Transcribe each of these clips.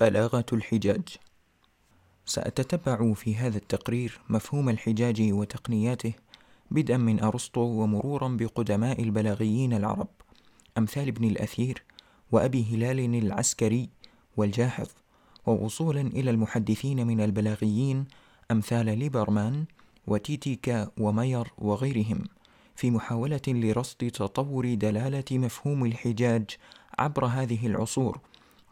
بلاغة الحجاج. سأتتبع في هذا التقرير مفهوم الحجاج وتقنياته بدءا من أرسطو ومرورا بقدماء البلاغيين العرب أمثال ابن الأثير وأبي هلال العسكري والجاحظ ووصولا إلى المحدثين من البلاغيين أمثال ليبرمان وتيتيكا وماير وغيرهم في محاولة لرصد تطور دلالة مفهوم الحجاج عبر هذه العصور.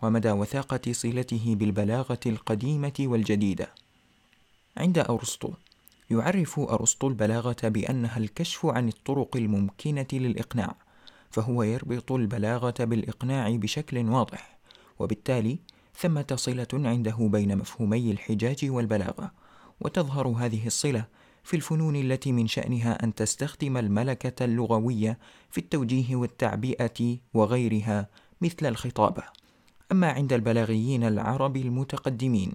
ومدى وثاقة صلته بالبلاغة القديمة والجديدة. عند أرسطو يعرف أرسطو البلاغة بأنها الكشف عن الطرق الممكنة للإقناع، فهو يربط البلاغة بالإقناع بشكل واضح، وبالتالي ثمة صلة عنده بين مفهومي الحجاج والبلاغة، وتظهر هذه الصلة في الفنون التي من شأنها أن تستخدم الملكة اللغوية في التوجيه والتعبئة وغيرها مثل الخطابة. أما عند البلاغيين العرب المتقدمين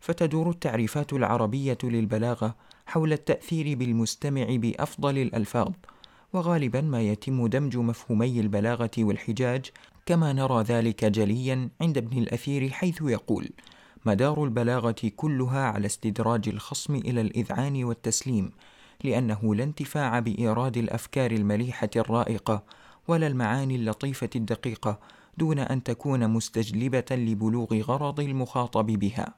فتدور التعريفات العربية للبلاغة حول التأثير بالمستمع بأفضل الألفاظ وغالبا ما يتم دمج مفهومي البلاغة والحجاج كما نرى ذلك جليا عند ابن الأثير حيث يقول مدار البلاغة كلها على استدراج الخصم إلى الإذعان والتسليم لأنه لا انتفاع بإيراد الأفكار المليحة الرائقة ولا المعاني اللطيفة الدقيقة دون أن تكون مستجلبة لبلوغ غرض المخاطب بها.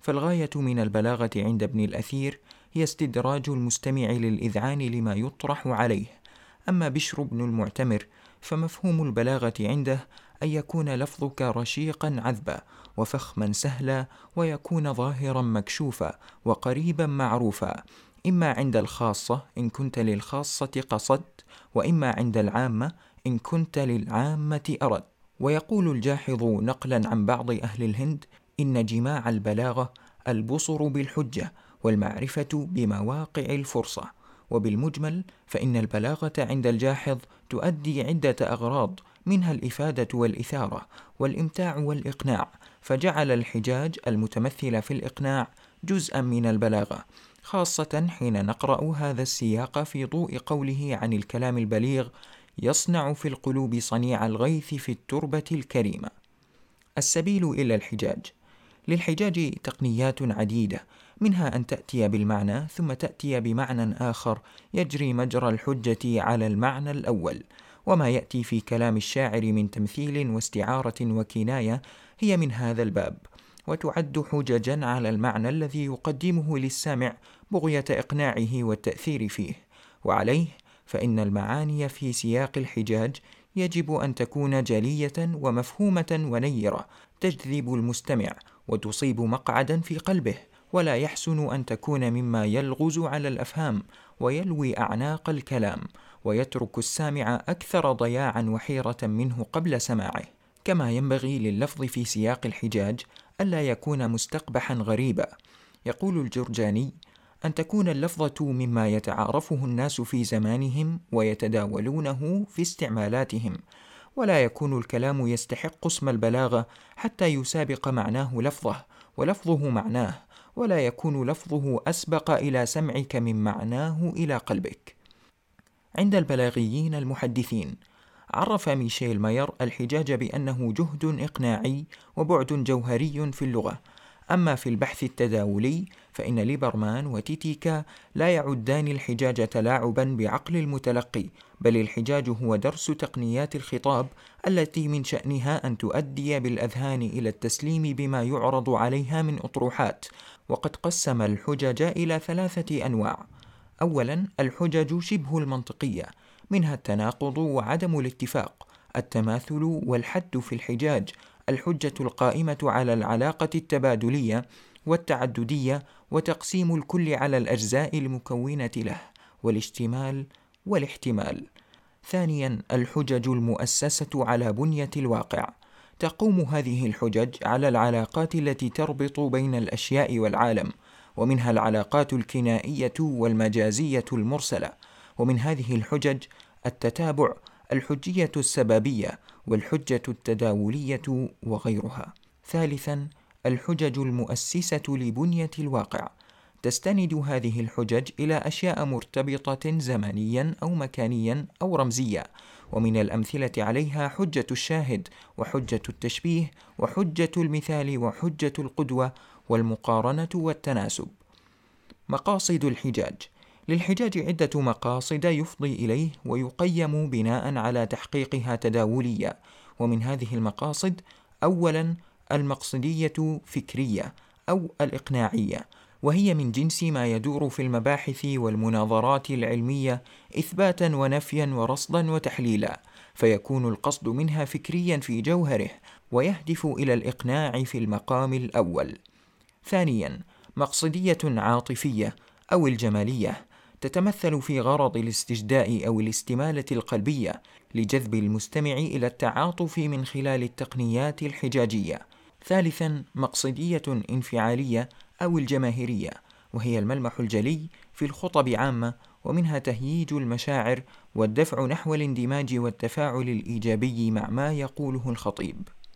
فالغاية من البلاغة عند ابن الأثير هي استدراج المستمع للإذعان لما يطرح عليه. أما بشر بن المعتمر فمفهوم البلاغة عنده أن يكون لفظك رشيقا عذبا وفخما سهلا ويكون ظاهرا مكشوفا وقريبا معروفا إما عند الخاصة إن كنت للخاصة قصدت وإما عند العامة إن كنت للعامة أردت. ويقول الجاحظ نقلا عن بعض أهل الهند إن جماع البلاغة البصر بالحجة والمعرفة بمواقع الفرصة. وبالمجمل فإن البلاغة عند الجاحظ تؤدي عدة أغراض منها الإفادة والإثارة والإمتاع والإقناع. فجعل الحجاج المتمثل في الإقناع جزءا من البلاغة خاصة حين نقرأ هذا السياق في ضوء قوله عن الكلام البليغ يصنع في القلوب صنيع الغيث في التربة الكريمة. السبيل إلى الحجاج. للحجاج تقنيات عديدة منها أن تأتي بالمعنى ثم تأتي بمعنى آخر يجري مجرى الحجة على المعنى الأول. وما يأتي في كلام الشاعر من تمثيل واستعارة وكناية هي من هذا الباب. وتعد حججا على المعنى الذي يقدمه للسامع بغية إقناعه والتأثير فيه. وعليه فإن المعاني في سياق الحجاج يجب أن تكون جلية ومفهومة ونيرة تجذب المستمع وتصيب مقعدا في قلبه ولا يحسن أن تكون مما يلغز على الأفهام ويلوي أعناق الكلام ويترك السامع أكثر ضياعا وحيرة منه قبل سماعه. كما ينبغي لللفظ في سياق الحجاج ألا يكون مستقبحا غريبا. يقول الجرجاني أن تكون اللفظة مما يتعارفه الناس في زمانهم ويتداولونه في استعمالاتهم، ولا يكون الكلام يستحق اسم البلاغة حتى يسابق معناه لفظه، ولفظه معناه، ولا يكون لفظه أسبق إلى سمعك من معناه إلى قلبك. عند البلاغيين المحدثين، عرف ميشيل ماير الحجاج بأنه جهد إقناعي وبعد جوهري في اللغة، أما في البحث التداولي فإن ليبرمان وتيتيكا لا يعدان الحجاج تلاعبا بعقل المتلقي بل الحجاج هو درس تقنيات الخطاب التي من شأنها أن تؤدي بالأذهان إلى التسليم بما يعرض عليها من أطروحات وقد قسم الحجج إلى ثلاثة أنواع. أولا الحجج شبه المنطقية منها التناقض وعدم الاتفاق التماثل والحد في الحجاج الحجة القائمة على العلاقة التبادلية والتعددية وتقسيم الكل على الأجزاء المكونة له والاشتمال والاحتمال. ثانيا الحجج المؤسسة على بنية الواقع. تقوم هذه الحجج على العلاقات التي تربط بين الأشياء والعالم، ومنها العلاقات الكنائية والمجازية المرسلة، ومن هذه الحجج التتابع الحجية السببية والحجة التداولية وغيرها. ثالثا الحجج المؤسسة لبنية الواقع تستند هذه الحجج إلى أشياء مرتبطة زمنيا أو مكانيا أو رمزية ومن الأمثلة عليها حجة الشاهد وحجة التشبيه وحجة المثال وحجة القدوة والمقارنة والتناسب مقاصد الحجاج للحجاج عدة مقاصد يفضي إليه ويقيم بناء على تحقيقها تداوليا. ومن هذه المقاصد أولا المقصدية فكرية أو الإقناعية وهي من جنس ما يدور في المباحث والمناظرات العلمية إثباتا ونفيا ورصدا وتحليلا فيكون القصد منها فكريا في جوهره ويهدف إلى الإقناع في المقام الأول. ثانيا مقصدية عاطفية أو الجمالية تتمثل في غرض الاستجداء أو الاستمالة القلبية لجذب المستمع إلى التعاطف من خلال التقنيات الحجاجية. ثالثا مقصدية انفعالية أو الجماهيرية وهي الملمح الجلي في الخطب عامة ومنها تهييج المشاعر والدفع نحو الاندماج والتفاعل الإيجابي مع ما يقوله الخطيب.